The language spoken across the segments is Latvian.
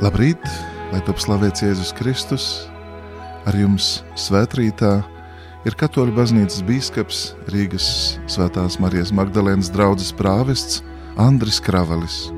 Labrīt, lai top slavēts Jēzus Kristus. Ar jums svētrītā ir Katoļu baznīcas bīskaps Rīgas Svētās Marijas Magdalēnas draugs prāvests Andris Kravalis.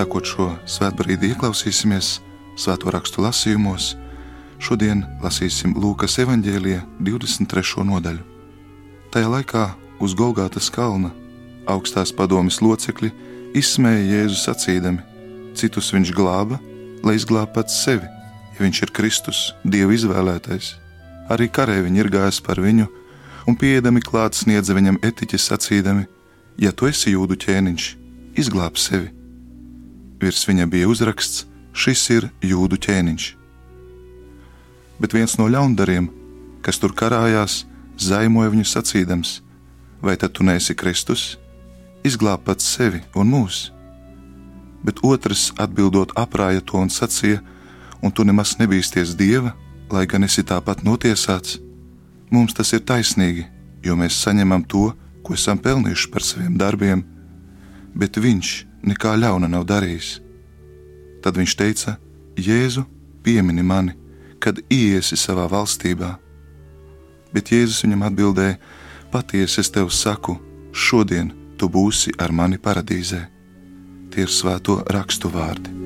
Sakot šo svētbrīdi, ieklausīsimies svēto rakstu lasījumos. Šodien lasīsim Lūkas evanģēlija 23. nodaļu. Tajā laikā uz Golgātas kalna augstās padomjas locekļi izsmēja Jēzu sacīdami: Citus viņš glāba, lai izglābtu pats sevi, ja viņš ir Kristus, Dieva izvēlētais. Arī karēviņi ir gājis par viņu, un pieejami klāt sniedza viņam etiķis sacīdami: Ja tu esi jūdu ķēniņš, izglāb sevi! Virs viņa bija uzraksts: Šis ir jūdu ķēniņš. Bet viens no ļaundariem, kas tur karājās, zaimoja viņu sacīdams: Vai tad tu neesi Kristus? Izglāb pats sevi un mūs. Bet otrs atbildot aprāja to un sacīja: Un tu nemaz nebīsties dieva, lai gan esi tāpat notiesāts. Mums tas ir taisnīgi, jo mēs saņemam to, ko esam pelnījuši par saviem darbiem, bet viņš nekā ļauna nav darījis. Tad viņš teica: Jēzu, piemini mani, kad iesi savā valstībā. Bet Jēzus viņam atbildēja: Patiesi es tev saku, šodien tu būsi ar mani paradīzē. Tie ir svēto rakstu vārdi.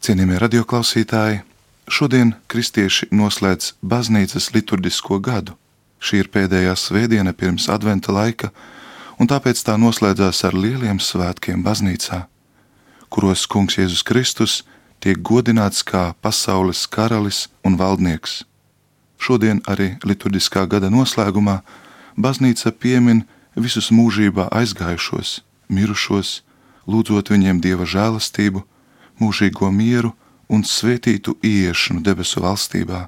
Cienījamie radioklausītāji, šodien kristieši noslēdz baznīcas liturģisko gadu. Šī ir pēdējā svētdiena pirms adventa laika, un tāpēc tā noslēdzās ar lieliem svētkiem baznīcā, kuros Kungs Jēzus Kristus tiek godināts kā pasaules karalis un valdnieks. Šodien arī liturģiskā gada noslēgumā baznīca piemin visus mūžībā aizgājušos, mirušos, lūdzot viņiem dieva žēlastību mūžīgo mieru un svētītu ieiešanu debesu valstībā.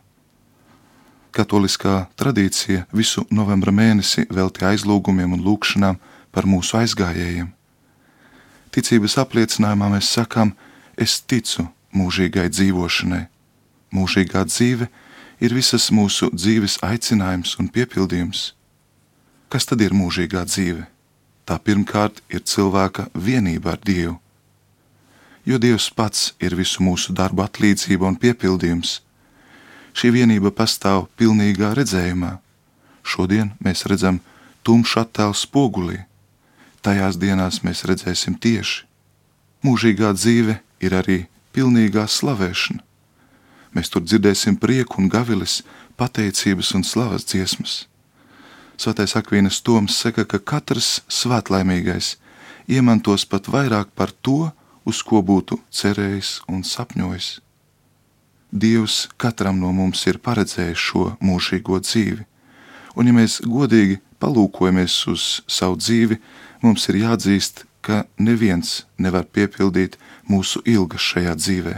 Katoliskā tradīcija visu novembra mēnesi veltīja aizlūgumiem un lūgšanām par mūsu aizgājējiem. Ticības apliecinājumā mēs sakām, es ticu mūžīgai dzīvošanai. Mūžīgā dzīve ir visas mūsu dzīves aicinājums un piepildījums. Kas tad ir mūžīgā dzīve? Tā pirmkārt ir cilvēka vienība ar Dievu jo Dievs pats ir visu mūsu darbu atlīdzība un piepildījums. Šī vienība pastāv pilnīgā redzējumā. Šodien mēs redzam tumšu attēlu spogulī, tajās dienās mēs redzēsim tieši. Mūžīgā dzīve ir arī pilnīgā slavēšana. Mēs tur dzirdēsim prieku un gavilis, pateicības un slavas dziesmas. Svētais Akvīnas Toms saka, ka katrs svētlaimīgais iemantos pat vairāk par to, uz ko būtu cerējis un sapņojis. Dievs katram no mums ir paredzējis šo mūžīgo dzīvi, un ja mēs godīgi palūkojamies uz savu dzīvi, mums ir jāatzīst, ka neviens nevar piepildīt mūsu ilgas šajā dzīvē,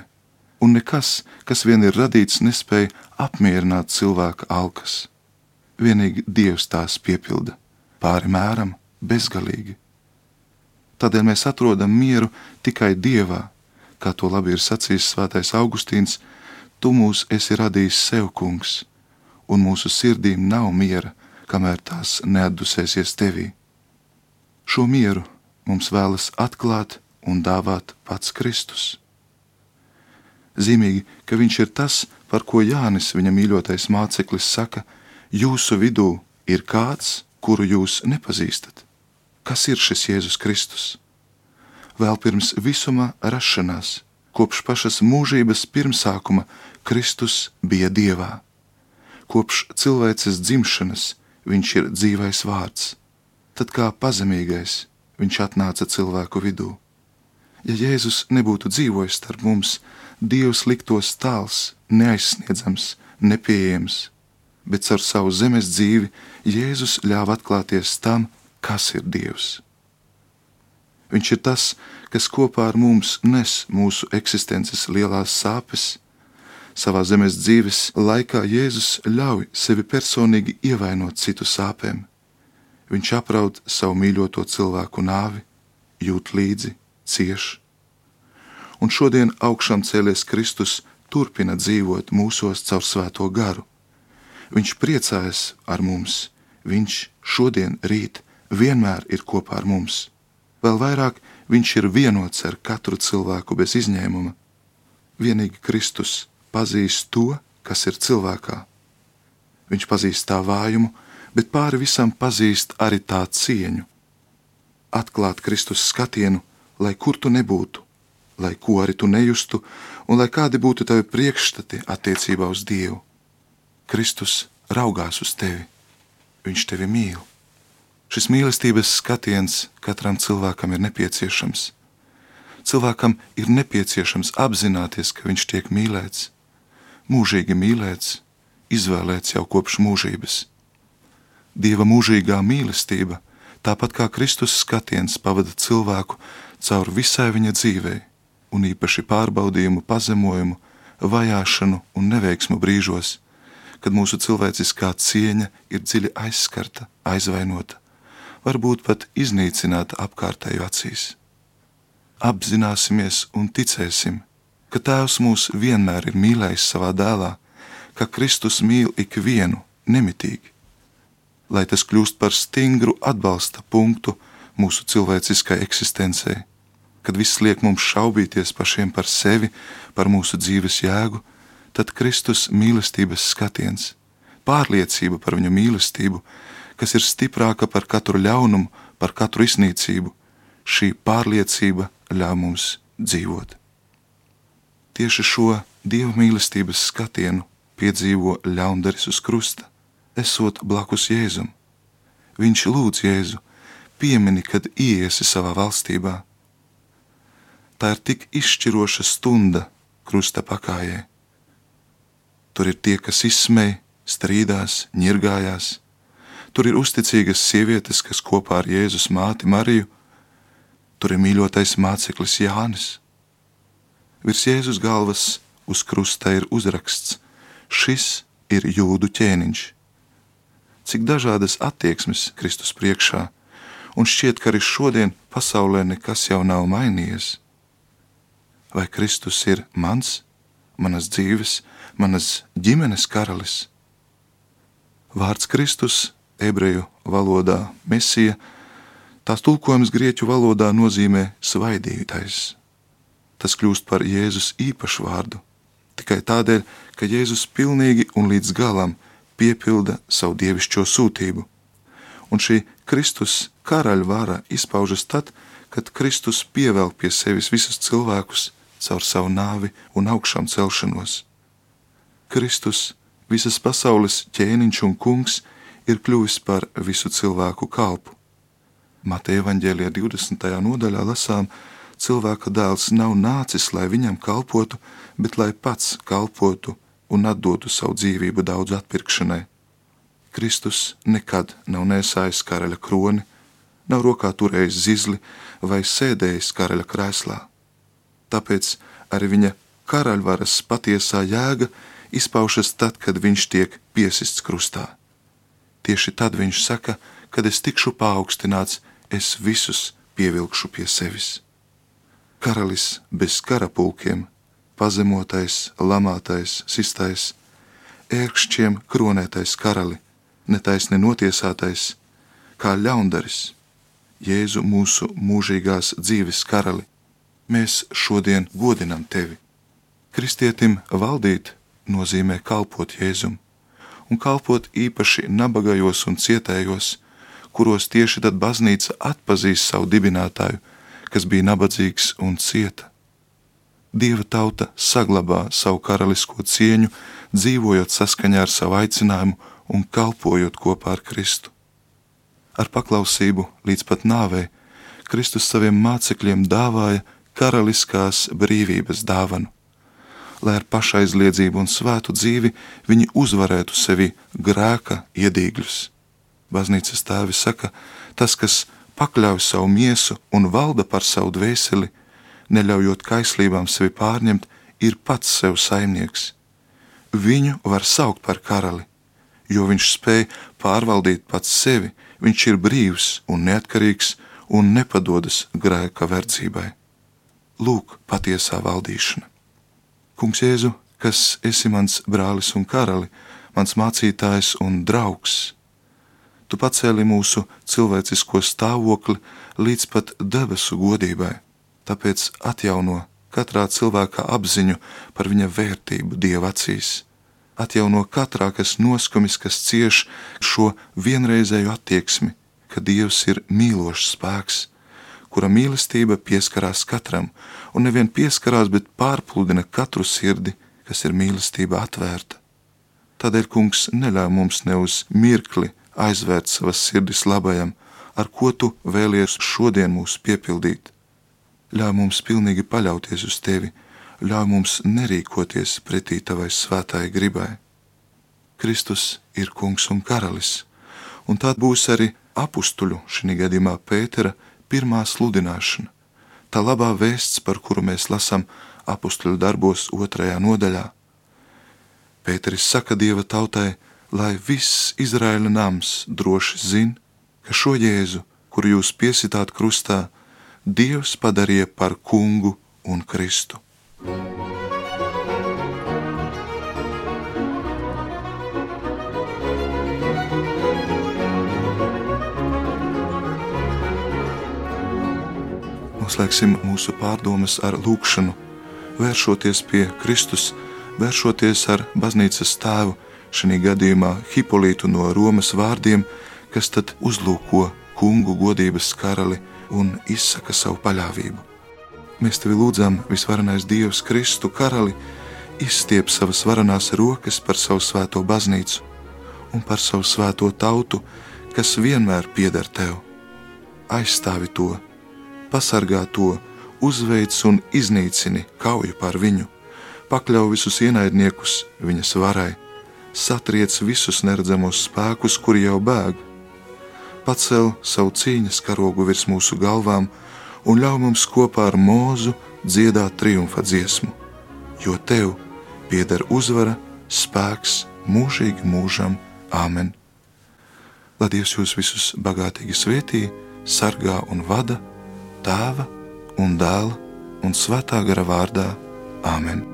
un nekas, kas vien ir radīts, nespēja apmierināt cilvēka alkas. Vienīgi Dievs tās piepilda, pāri mēram, bezgalīgi. Tādēļ mēs atrodam mieru tikai Dievā, kā to labi ir sacījis Svētais Augustīns: Tu mūs esi radījis sev, kungs, un mūsu sirdīm nav miera, kamēr tās neatdusēsies tevī. Šo mieru mums vēlas atklāt un dāvāt pats Kristus. Zīmīgi, ka viņš ir tas, par ko Jānis, viņa mīļotais māceklis, saka, jūsu vidū ir kāds, kuru jūs nepazīstat. Kas ir šis Jēzus Kristus? vēl pirms visuma rašanās, kopš pašas mūžības pirmsākuma Kristus bija Dievā. Kopš cilvēces dzimšanas viņš ir dzīvais vārds. Tad kā pazemīgais viņš atnāca cilvēku vidū. Ja Jēzus nebūtu dzīvojis starp mums, Dievs liktos tāls, neaizsniedzams, nepieejams, bet ar savu zemes dzīvi Jēzus ļāva atklāties tam, kas ir Dievs. Viņš ir tas, kas kopā ar mums nes mūsu eksistences lielās sāpes. Savā zemes dzīves laikā Jēzus ļauj sevi personīgi ievainot citu sāpēm. Viņš apraud savu mīļoto cilvēku nāvi, jūt līdzi, cieš. Un šodien augšām cēlies Kristus turpina dzīvot mūsos caur svēto garu. Viņš priecājas ar mums, viņš šodien, rīt, vienmēr ir kopā ar mums. Vēl vairāk viņš ir vienots ar katru cilvēku bez izņēmuma. Vienīgi Kristus pazīst to, kas ir cilvēkā. Viņš pazīst tā vājumu, bet pāri visam pazīst arī tā cieņu. Atklāt Kristus skatienu, lai kur tu nebūtu, lai ko arī tu nejustu, un lai kādi būtu tavi priekšstati attiecībā uz Dievu. Kristus raugās uz tevi, Viņš tevi mīl. Šis mīlestības skatiens katram cilvēkam ir nepieciešams. Cilvēkam ir nepieciešams apzināties, ka viņš tiek mīlēts, mūžīgi mīlēts, izvēlēts jau kopš mūžības. Dieva mūžīgā mīlestība, tāpat kā Kristus skatiens, pavada cilvēku cauri visai viņa dzīvei, un īpaši pārbaudījumu, pazemojumu, vajāšanu un neveiksmu brīžos, kad mūsu cilvēciskā cieņa ir dziļi aizskarta, aizvainota varbūt pat iznīcināta apkārtēju acīs. Apzināsimies un ticēsim, ka Tēvs mūs vienmēr ir mīlējis savā dēlā, ka Kristus mīl ikvienu nemitīgi, lai tas kļūst par stingru atbalsta punktu mūsu cilvēciskai eksistencei, kad viss liek mums šaubīties pašiem par sevi, par mūsu dzīves jēgu, tad Kristus mīlestības skatiens, pārliecība par viņa mīlestību kas ir stiprāka par katru ļaunumu, par katru iznīcību, šī pārliecība ļauj mums dzīvot. Tieši šo dieva mīlestības skatienu piedzīvo ļaundaris uz krusta, esot blakus Jēzum. Viņš lūdz Jēzu, piemini, kad iesi savā valstībā. Tā ir tik izšķiroša stunda krusta pakājē. Tur ir tie, kas izsmēja, strīdās, ņirgājās, Tur ir uzticīgas sievietes, kas kopā ar Jēzus māti Mariju, tur ir mīļotais māceklis Jānis. Virs Jēzus galvas uz krusta ir uzraksts: Šis ir jūdu ķēniņš. Cik dažādas attieksmes Kristus priekšā, un šķiet, ka arī šodien pasaulē nekas jau nav mainījies. Vai Kristus ir mans, manas dzīves, manas ģimenes karalis? Vārds Kristus ebreju valodā mesija, tās tulkojums grieķu valodā nozīmē svaidītais. Tas kļūst par Jēzus īpašu vārdu tikai tādēļ, ka Jēzus pilnīgi un līdz galam piepilda savu dievišķo sūtību. Un šī Kristus karaļa vara izpaužas tad, kad Kristus pievēl pie sevis visus cilvēkus caur savu nāvi un augšām celšanos. Kristus, visas pasaules ķēniņš un kungs, ir kļuvis par visu cilvēku kalpu. Mateja evaņģēlijā 20. nodaļā lasām, cilvēka dēls nav nācis, lai viņam kalpotu, bet lai pats kalpotu un atdotu savu dzīvību daudz atpirkšanai. Kristus nekad nav nesājis karaļa kroni, nav rokā turējis zizli vai sēdējis karaļa krēslā. Tāpēc arī viņa karaļvaras patiesā jēga izpaušas tad, kad viņš tiek piesists krustā. Tieši tad viņš saka, kad es tikšu paaugstināts, es visus pievilkšu pie sevis. Karalis bez karapulkiem, pazemotais, lamātais, sistais, ērkšķiem kronētais karali, netaisni notiesātais, kā ļaundaris, Jēzu mūsu mūžīgās dzīves karali, mēs šodien godinam tevi. Kristietim valdīt nozīmē kalpot Jēzum un kalpot īpaši nabagajos un cietējos, kuros tieši tad baznīca atpazīst savu dibinātāju, kas bija nabadzīgs un cieta. Dieva tauta saglabā savu karalisko cieņu, dzīvojot saskaņā ar savu aicinājumu un kalpojot kopā ar Kristu. Ar paklausību līdz pat nāvei Kristus saviem mācekļiem dāvāja karaliskās brīvības dāvanu, lai ar pašaizliedzību un svētu dzīvi viņi uzvarētu sevi grēka iedīgļus. Baznīcas tēvi saka, tas, kas pakļauj savu miesu un valda par savu dvēseli, neļaujot kaislībām sevi pārņemt, ir pats sev saimnieks. Viņu var saukt par karali, jo viņš spēj pārvaldīt pats sevi, viņš ir brīvs un neatkarīgs un nepadodas grēka verdzībai. Lūk, patiesā valdīšana. Kungs Jēzu, kas esi mans brālis un karali, mans mācītājs un draugs, tu pacēli mūsu cilvēcisko stāvokli līdz pat debesu godībai tāpēc atjauno katrā cilvēka apziņu par viņa vērtību dieva acīs. Atjauno katrā, kas noskomis, kas cieš šo vienreizēju attieksmi, ka Dievs ir mīlošs spēks, kura mīlestība pieskarās katram, un nevien pieskarās, bet pārpludina katru sirdi, kas ir mīlestība atvērta. Tādēļ kungs neļauj mums ne uz mirkli aizvērt savas sirdis labajam, ar ko tu vēlies šodien mūs piepildīt ļauj mums pilnīgi paļauties uz tevi, ļauj mums nerīkoties pretī tavai svētai gribai. Kristus ir kungs un karalis, un tā būs arī apstuļu, šī gadījumā Pētera, pirmā sludināšana. Tā labā vēsts, par kuru mēs lasām apstuļu darbos otrajā nodaļā. Pēteris saka Dieva tautai, lai viss Izraēla nams droši zina, ka šo Jēzu, kuru jūs piesitāt krustā, Dievs padarīja par kungu un Kristu. Noslēgsim mūsu pārdomas ar lūgšanu, vēršoties pie Kristus, vēršoties ar baznīcas tēvu, šī gadījumā Hipolītu no Romas vārdiem, kas tad uzlūko kungu godības karali un izsaka savu paļāvību. Mēs tevi lūdzam, visvarenais Dievs, Kristu karali, izstiep savas varenās rokas par savu svēto baznīcu un par savu svēto tautu, kas vienmēr pieder tev. Aizstāvi to, pasargā to, uzveic un iznīcini kauju par viņu, pakļauj visus ienaidniekus viņas varai, satriec visus neredzamos spēkus, kuri jau bēg pacel savu cīņas karogu virs mūsu galvām un ļauj mums kopā ar mūzu dziedāt triumfa dziesmu, jo tev pieder uzvara, spēks mūžīgi mūžam. Āmen! Lai Dievs jūs visus bagātīgi svētī, sargā un vada tēva un dēla un svētā gara vārdā. Āmen!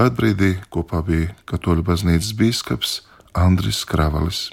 Svētbrīdī kopā bija Katoļu baznīcas bīskaps Andris Kravalis.